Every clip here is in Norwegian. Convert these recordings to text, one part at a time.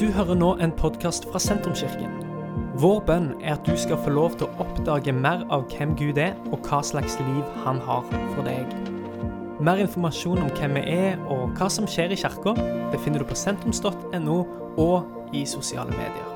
Du hører nå en podkast fra Sentrumskirken. Vår bønn er at du skal få lov til å oppdage mer av hvem Gud er, og hva slags liv han har for deg. Mer informasjon om hvem vi er og hva som skjer i kirka, befinner du på sentrums.no og i sosiale medier.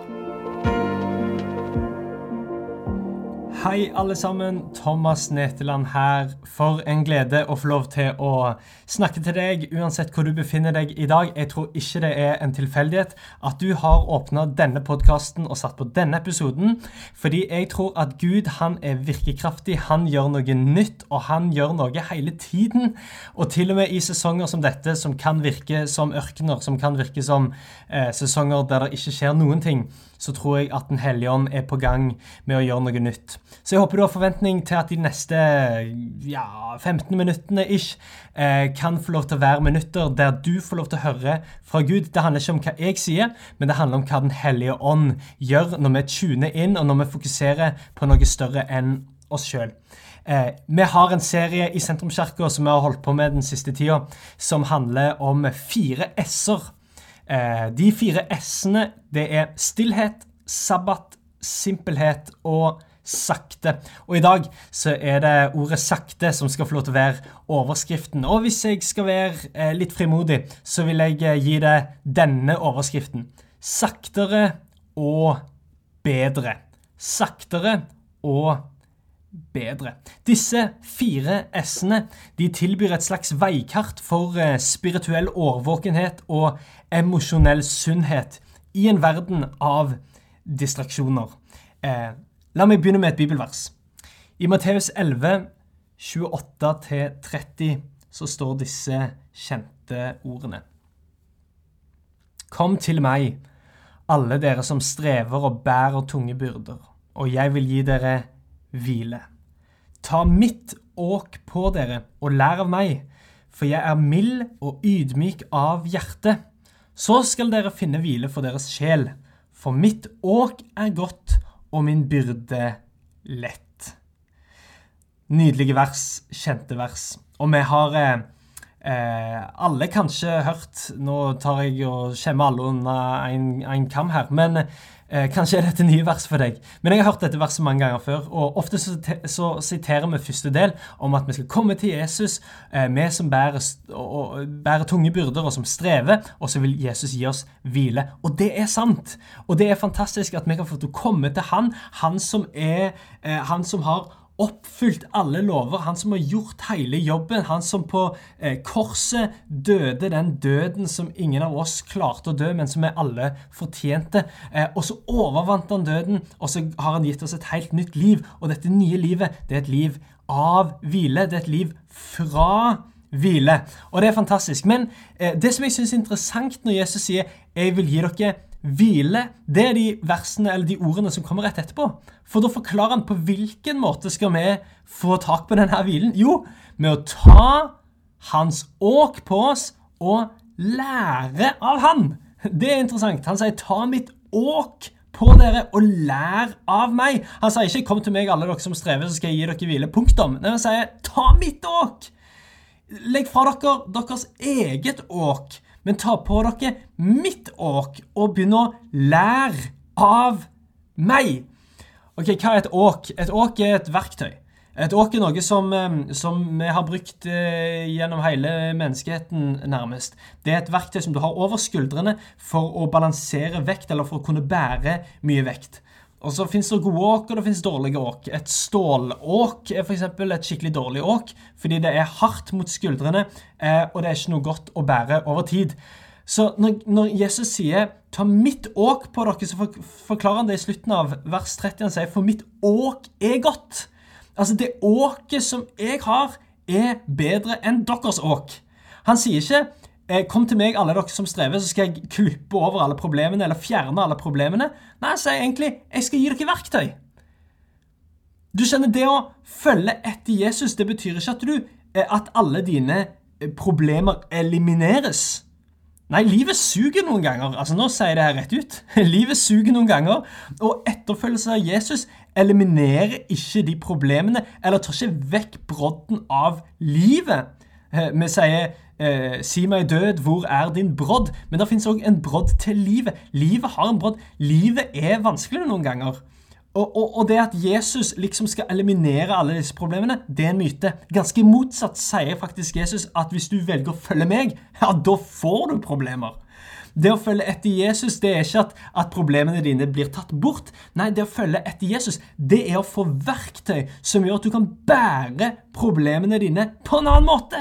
Hei, alle sammen. Thomas Neteland her. For en glede å få lov til å snakke til deg uansett hvor du befinner deg i dag. Jeg tror ikke det er en tilfeldighet at du har åpna denne podkasten og satt på denne episoden, fordi jeg tror at Gud han er virkekraftig. Han gjør noe nytt, og han gjør noe hele tiden. Og til og med i sesonger som dette, som kan virke som ørkener, som kan virke som eh, sesonger der det ikke skjer noen ting, så tror jeg at Den hellige ånd er på gang med å gjøre noe nytt. Så jeg håper du har forventning til at de neste ja, 15 minuttene ish, eh, kan få lov til å være minutter der du får lov til å høre fra Gud. Det handler ikke om hva jeg sier, men det handler om hva Den hellige ånd gjør når vi tuner inn, og når vi fokuserer på noe større enn oss sjøl. Eh, vi har en serie i Sentrumskirka som vi har holdt på med den siste tida, som handler om fire s-er Eh, de fire s-ene, det er stillhet, sabbat, simpelhet og sakte. Og i dag så er det ordet 'sakte' som skal få lov til å være overskriften. Og hvis jeg skal være eh, litt frimodig, så vil jeg eh, gi det denne overskriften. Saktere og bedre. Saktere og bedre. Disse fire s-ene de tilbyr et slags veikart for eh, spirituell årvåkenhet og emosjonell sunnhet i en verden av distraksjoner. Eh, la meg begynne med et bibelvers. I Matteus 11, 28-30 så står disse kjente ordene. Kom til meg, alle dere som strever og bærer tunge byrder, og jeg vil gi dere hvile. Ta mitt åk på dere og lær av meg, for jeg er mild og ydmyk av hjerte. Så skal dere finne hvile for deres sjel, for mitt åk er godt og min byrde lett. Nydelige vers, kjente vers. Og vi har eh, eh alle kanskje hørt Nå tar jeg og skjemmer alle under en kam her. Men Eh, kanskje er dette nye vers for deg, men jeg har hørt dette verset mange ganger før. og Ofte så, så siterer vi første del om at vi skal komme til Jesus, eh, som bærer, og, bærer, tunge byrder og som strever, og så vil Jesus gi oss hvile. Og det er sant. Og det er fantastisk at vi kan få til å komme til Han, han som, er, eh, han som har oppfylt alle lover, han som har gjort hele jobben, han som på eh, korset døde den døden som ingen av oss klarte å dø, men som vi alle fortjente. Eh, og så overvant han døden, og så har han gitt oss et helt nytt liv. Og dette nye livet, det er et liv av hvile. Det er et liv fra hvile. Og det er fantastisk. Men eh, det som jeg syns er interessant når Jesus sier 'Jeg vil gi dere Hvile det er de versene eller de ordene som kommer rett etterpå. For da forklarer han på hvilken måte skal vi få tak på denne hvilen. Jo, med å ta hans åk på oss og lære av han. Det er interessant. Han sier 'ta mitt åk på dere og lær av meg'. Han sier ikke 'kom til meg, alle dere som strever, så skal jeg gi dere hvile'. Punktum. Nei, han sier 'ta mitt åk'. Legg fra dere deres eget åk men ta på dere mitt åk og begynn å lære av meg. Ok, Hva er et åk? Et åk er et verktøy. Et åk er noe som, eh, som vi har brukt eh, gjennom hele menneskeheten, nærmest. Det er et verktøy som du har over skuldrene for å balansere vekt, eller for å kunne bære mye vekt. Og så fins det gode åk, og det fins dårlige åk. Et stålåk er f.eks. et skikkelig dårlig åk, fordi det er hardt mot skuldrene, eh, og det er ikke noe godt å bære over tid. Så når, når Jesus sier 'ta mitt åk på dere', så forklarer han det i slutten av vers 30. Han sier 'for mitt åk er godt'. Altså, det åket som jeg har, er bedre enn deres åk. Han sier ikke kom til meg, alle dere som strever, så skal jeg klippe over alle problemene eller fjerne alle problemene. Nei, jeg egentlig jeg skal gi dere verktøy. Du skjønner, Det å følge etter Jesus det betyr ikke at, du, eh, at alle dine eh, problemer elimineres. Nei, livet suger noen ganger. Altså, Nå sier jeg det her rett ut. Livet suger noen ganger. Og etterfølgelse av Jesus eliminerer ikke de problemene eller tar ikke vekk brodden av livet. Eh, vi sier eh, 'Si meg død, hvor er din brodd?' Men det fins òg en brodd til livet. Livet har en brodd. Livet er vanskelig noen ganger. Og, og, og, det at Jesus liksom skal eliminere alle disse problemene, det er en myte. Ganske motsatt sier faktisk Jesus at hvis du velger å følge meg, ja, da får du problemer. Det å følge etter Jesus det er ikke at, at, problemene dine blir tatt bort. Nei, det å følge etter Jesus det er å få verktøy som gjør at du kan bære problemene dine på en annen måte.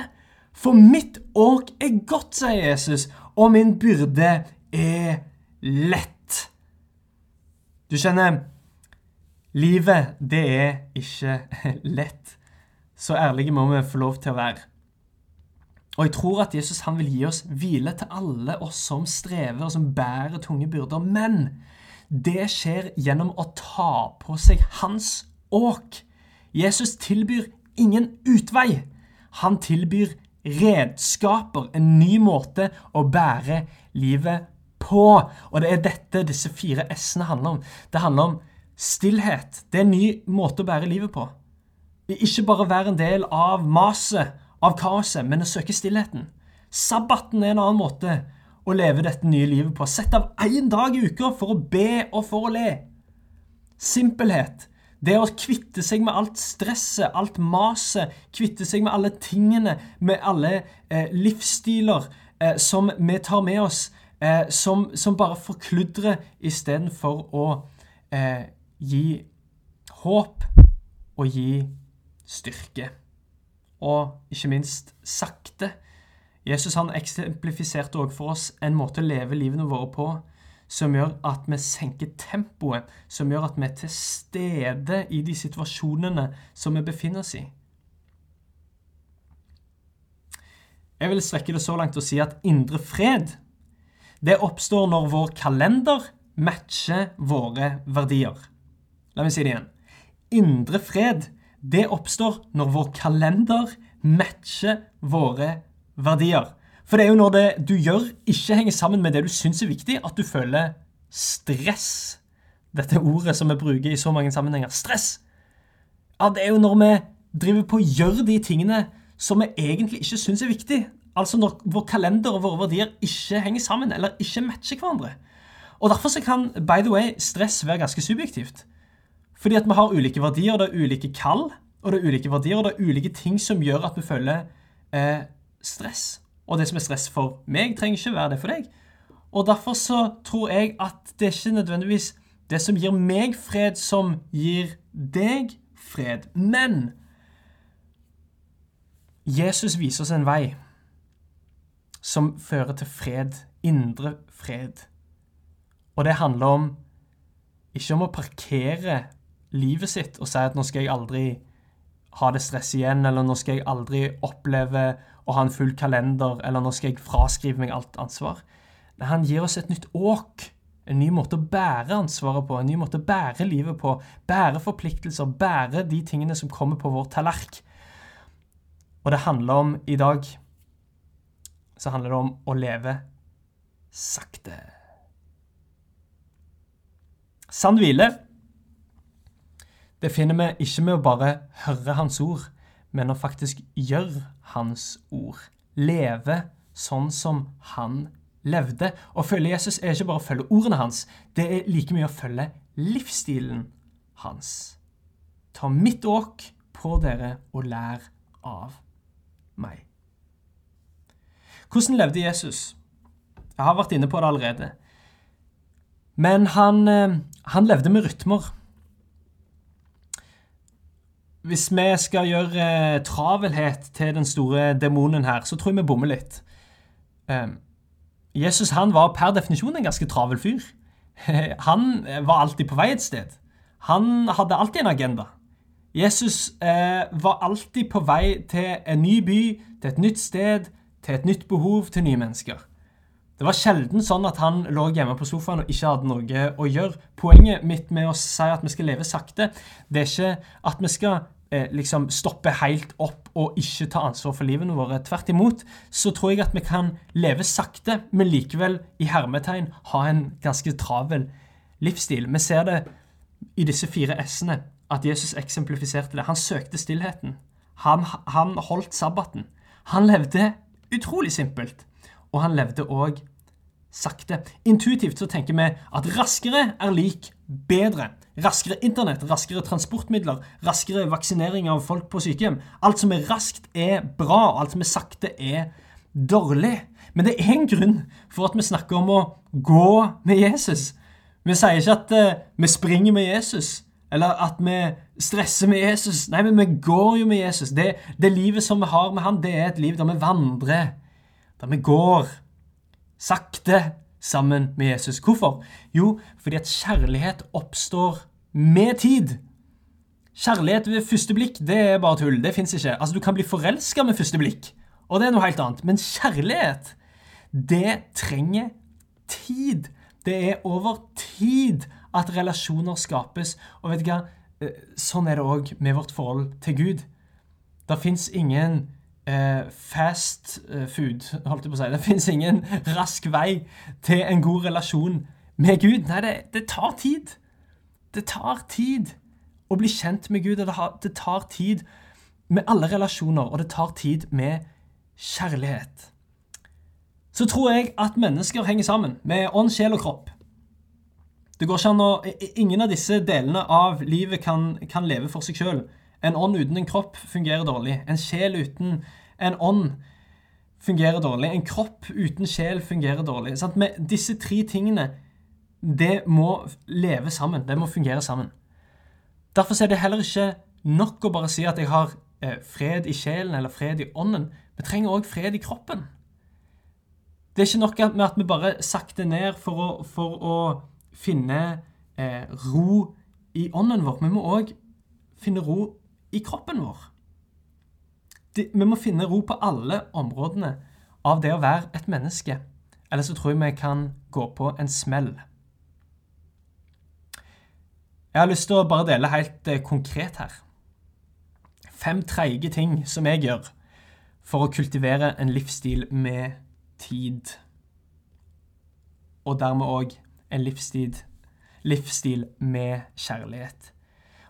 For mitt åk er godt, sier Jesus, og min byrde er lett. Du skjønner, livet det er ikke lett. Så ærlige må vi få lov til å være. Og jeg tror at Jesus han vil gi oss hvile til alle oss som strever og som bærer tunge byrder. Men det skjer gjennom å ta på seg hans åk. Jesus tilbyr ingen utvei. Han tilbyr redskaper, en ny måte å bære livet på. Og det er dette disse fire s-ene handler om. Det handler om stillhet. Det er en ny måte å bære livet på. Ikke bare være en del av maset av kaoset, men å søke stillheten. Sabbaten er en annen måte å leve dette nye livet på. Sett av én dag i uka for å be og for å le. Simpelhet. Det å kvitte seg med alt stresset, alt maset, kvitte seg med alle tingene, med alle eh, livsstiler eh, som vi tar med oss, eh, som, som, bare forkludrer istedenfor å eh, gi håp og gi styrke og ikke minst sakte. Jesus han eksemplifiserte også for oss en måte å leve livene våre på som gjør at vi senker tempoet, som gjør at vi er til stede i de situasjonene som vi befinner oss i. Jeg vil strekke det så langt og si at indre fred det oppstår når vår kalender matcher våre verdier. La meg si det igjen. Indre fred det oppstår når vår kalender matcher våre verdier. For det er jo når det du gjør, ikke henger sammen med det du syns er viktig, at du føler stress. Dette ordet som vi bruker i så mange sammenhenger. Stress! Ja, det er jo når vi driver på å gjøre de tingene som vi egentlig ikke syns er viktig. Altså når vår kalender og våre verdier ikke henger sammen, eller ikke matcher hverandre. Og Derfor så kan by the way, stress være ganske subjektivt. Fordi at vi har ulike verdier, det er ulike kall, og det er ulike verdier, og det er ulike ting som gjør at vi føler eh, stress. Og det som er stress for meg, trenger ikke være det for deg. Og derfor så tror jeg at det er ikke nødvendigvis det som gir meg fred, som gir deg fred. Men Jesus viser oss en vei som fører til fred, indre fred. Og det handler om ikke om å parkere livet sitt og si at nå skal jeg aldri ha det stresset igjen, eller nå skal jeg aldri oppleve å ha en full kalender, eller nå skal jeg fraskrive meg alt ansvar. Men han gir oss et nytt åk. En ny måte å bære ansvaret på, en ny måte å bære livet på. Bære forpliktelser, bære de tingene som kommer på vår tallerk. Og det handler om i dag så handler det om å leve sakte. Sann hvile det finner vi ikke med å bare høre Hans ord, men å faktisk gjøre Hans ord. Leve sånn som han levde. Å følge Jesus er ikke bare å følge ordene hans, det er like mye å følge livsstilen hans. Ta mitt åk på dere og lær av meg. Hvordan levde Jesus? Jeg har vært inne på det allerede. Men han, eh, han levde med rytmer. Hvis vi skal gjøre eh, travelhet til den store demonen her, så tror jeg vi bommer litt. Eh, Jesus han var per definisjon en ganske travel fyr. Han var alltid på vei et sted. Han hadde alltid en agenda. Jesus eh, var alltid på vei til en ny by, til et nytt sted, til et nytt behov, til nye mennesker. Det var sjelden sånn at han lå hjemme på sofaen og ikke hadde noe å gjøre. Poenget mitt med å si at vi skal leve sakte, det er ikke at vi skal eh, liksom stoppe helt opp og ikke ta ansvar for livene våre. Tvert imot så tror jeg at vi kan leve sakte, men likevel i hermetegn ha en ganske travel livsstil. Vi ser det i disse fire s-ene at Jesus eksemplifiserte det. Han søkte stillheten. Han, han holdt sabbaten. Han levde utrolig simpelt, og han levde òg sakte. Intuitivt så tenker vi at raskere er lik bedre. Raskere internett, raskere transportmidler, raskere vaksinering av folk på sykehjem. Alt som er raskt, er bra, og alt som er sakte, er dårlig. Men det er en grunn for at vi snakker om å gå med Jesus. Vi sier ikke at uh, vi springer med Jesus, eller at vi stresser med Jesus. Nei, men vi går jo med Jesus. Det, det livet som vi har med han, det er et liv der vi vandrer, der vi går sakte sammen med Jesus. Hvorfor? Jo, fordi at kjærlighet oppstår med tid. Kjærlighet ved første blikk det er bare tull. Det fins ikke. Altså, Du kan bli forelska med første blikk, og det er noe helt annet. Men kjærlighet, det trenger tid. Det er over tid at relasjoner skapes. Og vet du hva? Eh, sånn er det òg med vårt forhold til Gud. Det fins ingen fast eh, food, holdt jeg på å si. Det fins ingen rask vei til en god relasjon med Gud. Nei, det, det tar tid. Det tar tid å bli kjent med Gud. og Det tar tid med alle relasjoner, og det tar tid med kjærlighet. Så tror jeg at mennesker henger sammen med ånd, sjel og kropp. Det går ikke an å, Ingen av disse delene av livet kan, kan leve for seg sjøl. En ånd uten en kropp fungerer dårlig. En sjel uten en ånd fungerer dårlig. En kropp uten sjel fungerer dårlig. Sant? Med disse tre tingene det må leve sammen. Det må fungere sammen. Derfor er det heller ikke nok å bare si at jeg har eh, fred i sjelen eller fred i ånden. Vi trenger òg fred i kroppen. Det er ikke nok med at vi bare sakter ned for å, for å finne eh, ro i ånden vår. Vi må òg finne ro i kroppen vår. Det, vi må finne ro på alle områdene av det å være et menneske. Ellers så tror jeg vi kan gå på en smell. Jeg har lyst til å bare dele helt eh, konkret her. Fem treige ting som jeg gjør for å kultivere en livsstil med tid. Og dermed òg en livsstil, livsstil med kjærlighet.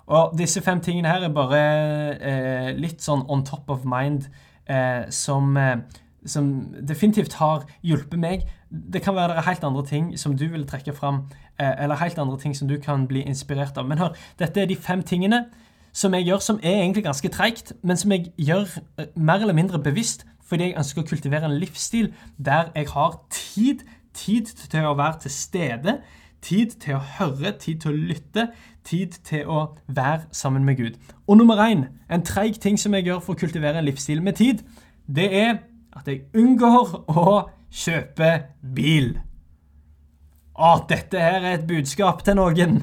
Og disse fem tingene her er bare eh, litt sånn on top of mind eh, som, eh, som, definitivt har hjulpet meg. Det kan være det er helt andre ting som du vil trekke fram, eh, eller helt andre ting som du kan bli inspirert av. Men hør, dette er de fem tingene som jeg gjør, som er egentlig ganske treigt, men som jeg gjør eh, mer eller mindre bevisst fordi jeg ønsker å kultivere en livsstil der jeg har tid, tid til å være til stede, tid til å høre, tid til å lytte, tid til å være sammen med Gud. Og nummer én, en treig ting som jeg gjør for å kultivere en livsstil med tid, det er at jeg unngår å kjøpe bil. Å, dette her er et budskap til noen.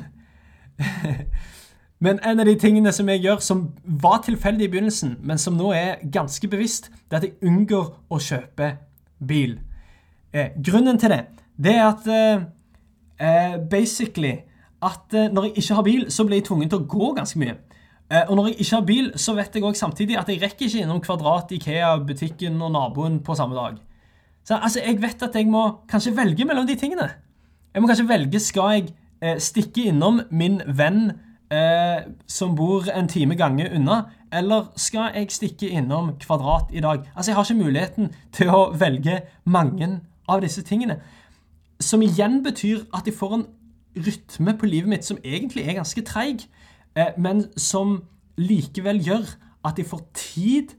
Men en av de tingene som jeg gjør, som var tilfeldig i begynnelsen, men som nå er ganske bevisst, det er at jeg unngår å kjøpe bil. Eh, grunnen til det, det er at eh, eh basically at eh, når jeg ikke har bil, så blir jeg tvunget til å gå ganske mye. Eh, og når jeg ikke har bil, så vet jeg også samtidig at jeg rekker ikke innom Kvadrat, Ikea, butikken og naboen på samme dag. Så altså, jeg vet at jeg må kanskje velge mellom de tingene. Jeg må kanskje velge skal jeg eh, stikke innom min venn eh, som bor en time gange unna, eller skal jeg stikke innom Kvadrat i dag? Altså, Jeg har ikke muligheten til å velge mange av disse tingene. Som igjen betyr at jeg får en rytme på livet mitt som egentlig er ganske treig, eh, men som likevel gjør at jeg får tid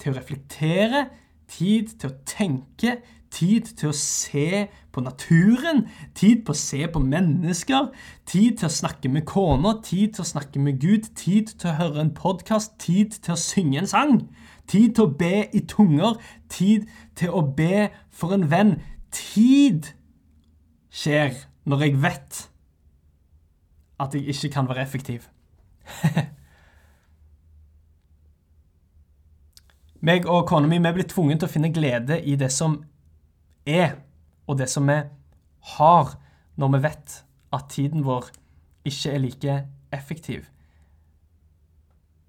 til å reflektere, tid til å tenke, tid til å se på naturen, tid på å se på mennesker, tid til å snakke med kona, tid til å snakke med Gud, tid til å høre en podkast, tid til å synge en sang, tid til å be i tunger, tid til å be for en venn. Tid skjer når jeg vet at jeg ikke kan være effektiv. meg og kona mi blir tvunget til å finne glede i det som er, og det som vi har, når vi vet at tiden vår ikke er like effektiv.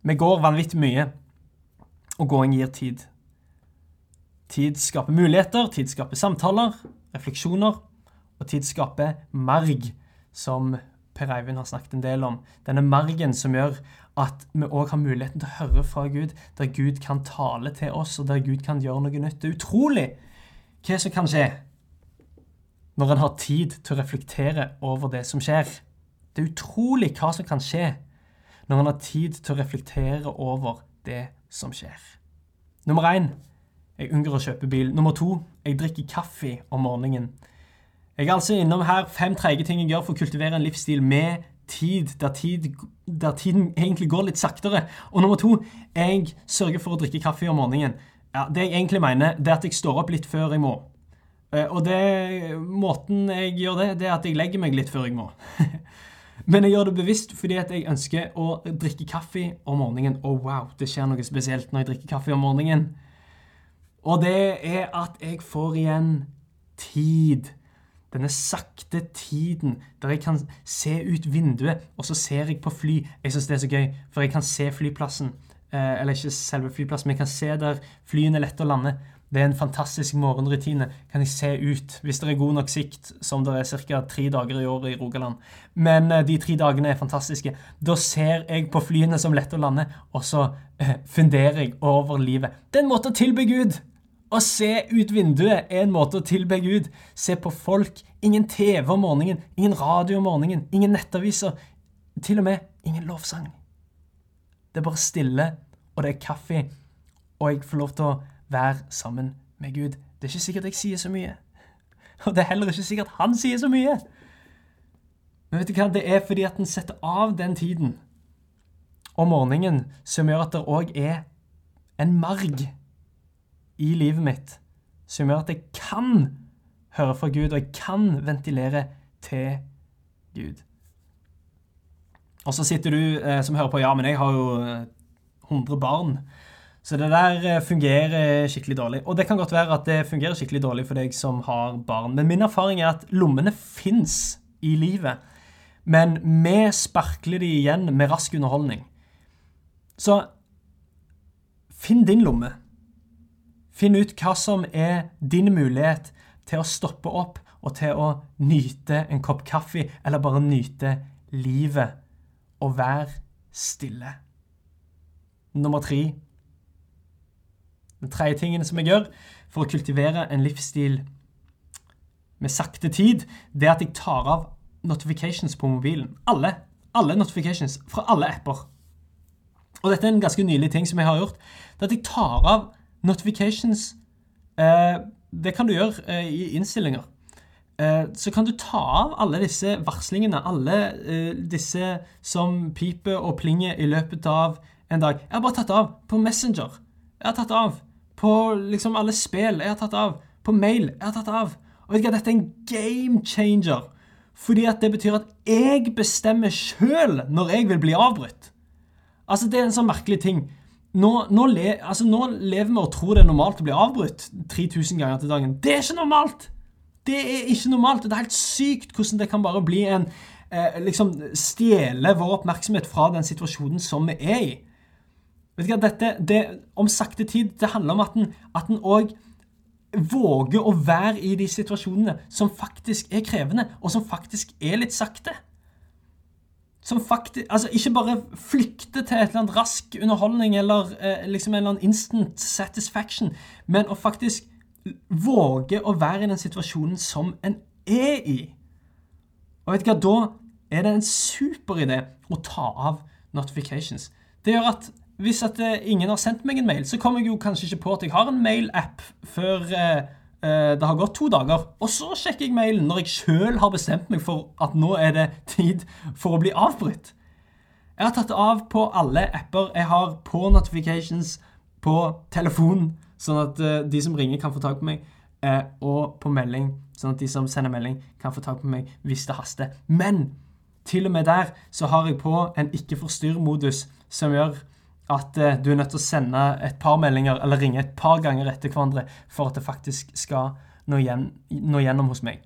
Vi går vanvittig mye, og gåing gir tid. Tid skaper muligheter, tid skaper samtaler, refleksjoner, og tid skaper marg som Per Eivind har snakket en del om. Denne margen som gjør at vi òg har muligheten til å høre fra Gud, der Gud kan tale til oss, og der Gud kan gjøre noe nytt. Det er utrolig hva som kan skje når en har tid til å reflektere over det som skjer. Det er utrolig hva som kan skje når en har tid til å reflektere over det som skjer. Nummer én jeg unngår å kjøpe bil. Nummer to jeg drikker kaffe om morgenen. Jeg er altså innom her fem treige ting jeg gjør for å kultivere en livsstil med tid, der, tid, der tiden egentlig går litt saktere. Og nummer to, jeg sørger for å drikke kaffe om morgenen. Ja, det jeg egentlig mener, det er at jeg står opp litt før jeg må. Eh, og det, måten jeg gjør det, det er at jeg legger meg litt før jeg må. Men jeg gjør det bevisst fordi at jeg ønsker å drikke kaffe om morgenen. Og wow, det skjer noe spesielt når jeg drikker kaffe om morgenen. Og det er at jeg får igjen tid denne sakte tiden der jeg kan se ut vinduet, og så ser jeg på fly. Jeg syns det er så gøy, for jeg kan se flyplassen. Eh, eller ikke selve flyplassen, men jeg kan se der flyene letter å lande. Det er en fantastisk morgenrutine. Kan jeg se ut, hvis det er god nok sikt, som det er ca. tre dager i året i Rogaland. Men eh, de tre dagene er fantastiske. Da ser jeg på flyene som letter å lande, og så eh, funderer jeg over livet. Det er en måte å tilby Gud å se ut vinduet er en måte å tilbe Gud. Se på folk. Ingen TV om morgenen, ingen radio om morgenen, ingen nettaviser. Til og med ingen lovsang. Det er bare stille, og det er kaffe, og jeg får lov til å være sammen med Gud. Det er ikke sikkert jeg sier så mye. Og det er heller ikke sikkert han sier så mye. Men vet du hva? det er fordi at en setter av den tiden om morgenen som gjør at det òg er en marg i livet mitt som gjør at jeg kan høre fra Gud, og jeg kan ventilere til Gud. Og så sitter du eh, som hører på Ja, men jeg har jo 100 eh, barn. Så det der eh, fungerer skikkelig dårlig. Og det kan godt være at det fungerer skikkelig dårlig for deg som har barn. Men min erfaring er at lommene fins i livet. Men vi sparkler de igjen med rask underholdning. Så finn din lomme. Finn ut hva som er din mulighet til å stoppe opp og til å nyte en kopp kaffe, eller bare nyte livet og være stille. Nummer tre Den tredje tingen som jeg gjør for å kultivere en livsstil med sakte tid, det er at jeg tar av notifications på mobilen. Alle. Alle notifications fra alle apper. Og dette er en ganske nylig ting som jeg har gjort. Det er at jeg tar av Notifications eh, Det kan du gjøre eh, i innstillinger. Eh, så kan du ta av alle disse varslingene, alle eh, disse som piper og plinger i løpet av en dag. Jeg har bare tatt av på Messenger. Jeg har tatt av på liksom alle spill. Jeg har tatt av på mail. Jeg har tatt av. Og vet du Dette er en game changer. Fordi at det betyr at jeg bestemmer sjøl når jeg vil bli avbrutt. Altså, Det er en sånn merkelig ting nå, nå, le, altså, nå, lever vi og tror det er normalt å bli avbrutt 3000 ganger til dagen. Det er ikke normalt! Det er ikke normalt. Det er helt sykt hvordan det kan bare bli en eh, liksom Stjele vår oppmerksomhet fra den situasjonen som vi er i. Vet du hva, dette, det, Om sakte tid det handler om at en, at òg våger å være i de situasjonene som faktisk er krevende, og som faktisk er litt sakte som faktisk Altså ikke bare flykte til et eller annet rask underholdning eller eh, liksom en eller annen instant satisfaction, men å faktisk våge å være i den situasjonen som en er i. Og vet du hva, da er det en super idé å ta av notifications. Det gjør at hvis at eh, ingen har sendt meg en mail, så kommer jeg jo kanskje ikke på at jeg har en mail-app før eh, det har gått to dager, og så sjekker jeg mailen når jeg sjøl har bestemt meg for at nå er det tid for å bli avbrutt. Jeg har tatt av på alle apper jeg har på notifications på telefon, sånn at eh, de som ringer, kan få tak på meg, eh, og på melding, sånn at de som sender melding, kan få tak på meg hvis det haster. Men til og med der så har jeg på en ikke forstyrr-modus som gjør at eh, du er nødt til å sende et par meldinger eller ringe et par ganger etter hverandre for at det faktisk skal nå, igjen, nå gjennom hos meg.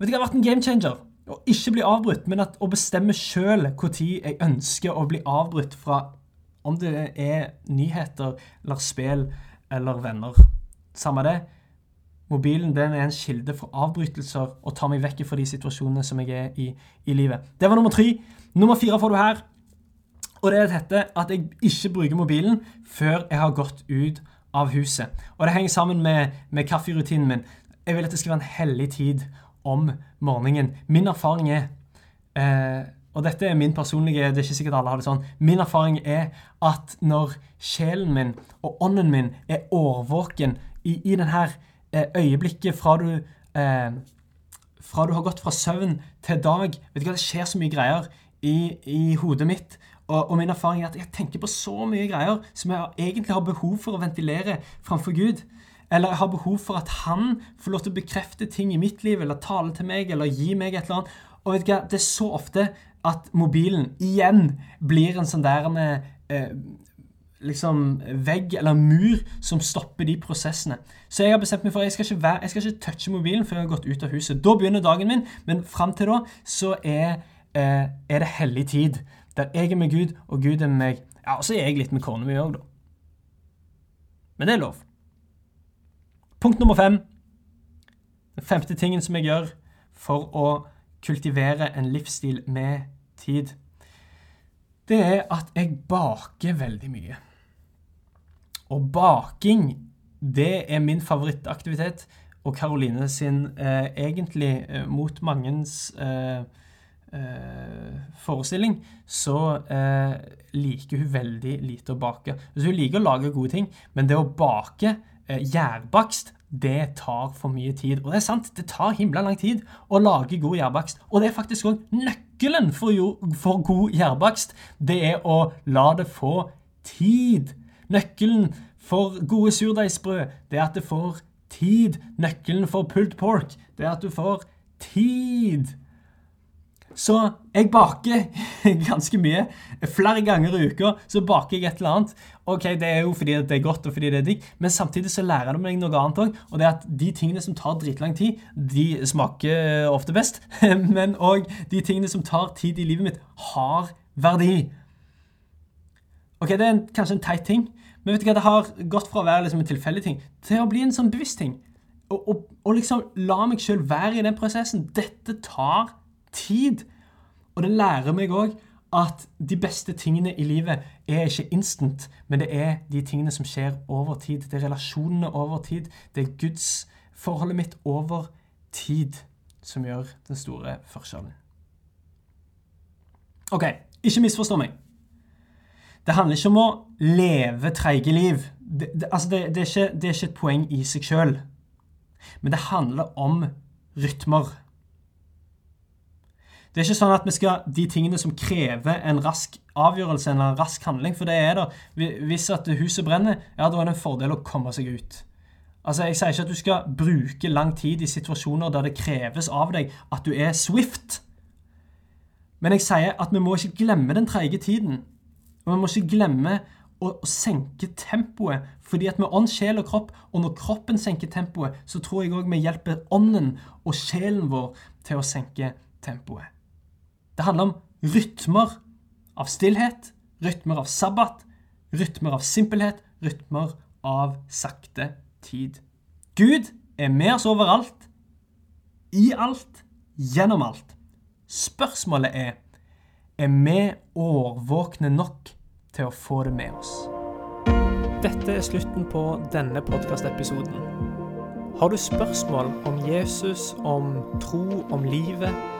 Vet du hva har vært en game changer? Å ikke bli avbrutt, men at å bestemme sjøl når jeg ønsker å bli avbrutt fra om det er nyheter eller spill eller venner. Samme det. mobilen den er en kilde for avbrytelser og tar meg vekk fra de situasjonene som jeg er i i livet. Det var nummer tre. Nummer fire får du her. Og det er dette at jeg ikke bruker mobilen før jeg har gått ut av huset. Og det henger sammen med, med kafferutinen min. Jeg vil at det skal være en hellig tid om morgenen. Min erfaring er eh, og dette er min personlige Det er ikke sikkert alle har det sånn. Min erfaring er at når sjelen min og ånden min er årvåken i, i denne eh, øyeblikket fra du eh, fra du har gått fra søvn til dag Vet du hva, Det skjer så mye greier i, i hodet mitt. Og, og, min erfaring er at jeg tenker på så mye greier som jeg egentlig har behov for å ventilere framfor Gud. Eller jeg har behov for at han får lov til å bekrefte ting i mitt liv, eller tale til meg, eller gi meg et eller annet. Og vet du hva, det er så ofte at mobilen igjen blir en sånn der eh, liksom vegg eller mur som stopper de prosessene. Så jeg har bestemt meg for at jeg skal ikke, være, jeg skal ikke touche mobilen før jeg har gått ut av huset. Da begynner dagen min, men fram til da så er, eh, er, det hellig tid. Der jeg er med Gud, og Gud er med meg. Ja, Og så er jeg litt med kona mi òg, da. Men det er lov. Punkt nummer fem. Den femte tingen som jeg gjør for å kultivere en livsstil med tid, det er at jeg baker veldig mye. Og baking, det er min favorittaktivitet. Og Karoline sin eh, egentlig eh, mot mangens eh, forestilling, så eh, liker hun veldig lite å bake. Så hun liker å lage gode ting, men det å bake eh, gjærbakst det tar for mye tid. Og det er sant, det tar himla lang tid å lage god gjærbakst. Og det er faktisk òg nøkkelen for, jo, for god gjærbakst. Det er å la det få tid. Nøkkelen for gode surdeigsbrød, det er at det får tid. Nøkkelen for pulled pork, det er at du får tid. Så jeg baker ganske mye. Flere ganger i uka så baker jeg et eller annet. Ok, Det er jo fordi det er godt og fordi det er digg, men samtidig så lærer du meg noe annet òg. Og det er at de tingene som tar dritlang tid, de smaker ofte best. Men òg de tingene som tar tid i livet mitt, har verdi. Ok, Det er en, kanskje en teit ting, men vet du hva, det har gått fra å være liksom en tilfeldig ting til å bli en sånn bevisst ting. Og, og, og liksom la meg sjøl være i den prosessen. Dette tar tid. Og det lærer meg òg at de beste tingene i livet er ikke instant, men det er de tingene som skjer over tid. Det er relasjonene over tid. Det er Guds forholdet mitt over tid som gjør den store forskjellen. Ok, ikke misforstå meg. Det handler ikke om å leve treige liv. Det, det, altså det, er ikke, det er ikke et poeng i seg sjøl. Men det handler om rytmer. Det er ikke sånn at vi skal de tingene som krever en rask avgjørelse eller en rask handling, for det er det. Hvis at huset brenner, ja, da er det en fordel å komme seg ut. Altså, Jeg sier ikke at du skal bruke lang tid i situasjoner der det kreves av deg at du er swift. Men jeg sier at vi må ikke glemme den treige tiden. Og vi må ikke glemme å, senke tempoet. Fordi at med ånd, sjel og kropp, og når kroppen senker tempoet, så tror jeg òg vi hjelper ånden og sjelen vår til å senke tempoet. Det handler om rytmer av stillhet, rytmer av sabbat, rytmer av simpelhet, rytmer av sakte tid. Gud er med oss overalt, i alt, gjennom alt. Spørsmålet er er vi årvåkne nok til å få det med oss. Dette er slutten på denne podkastepisoden. Har du spørsmål om Jesus, om tro, om livet?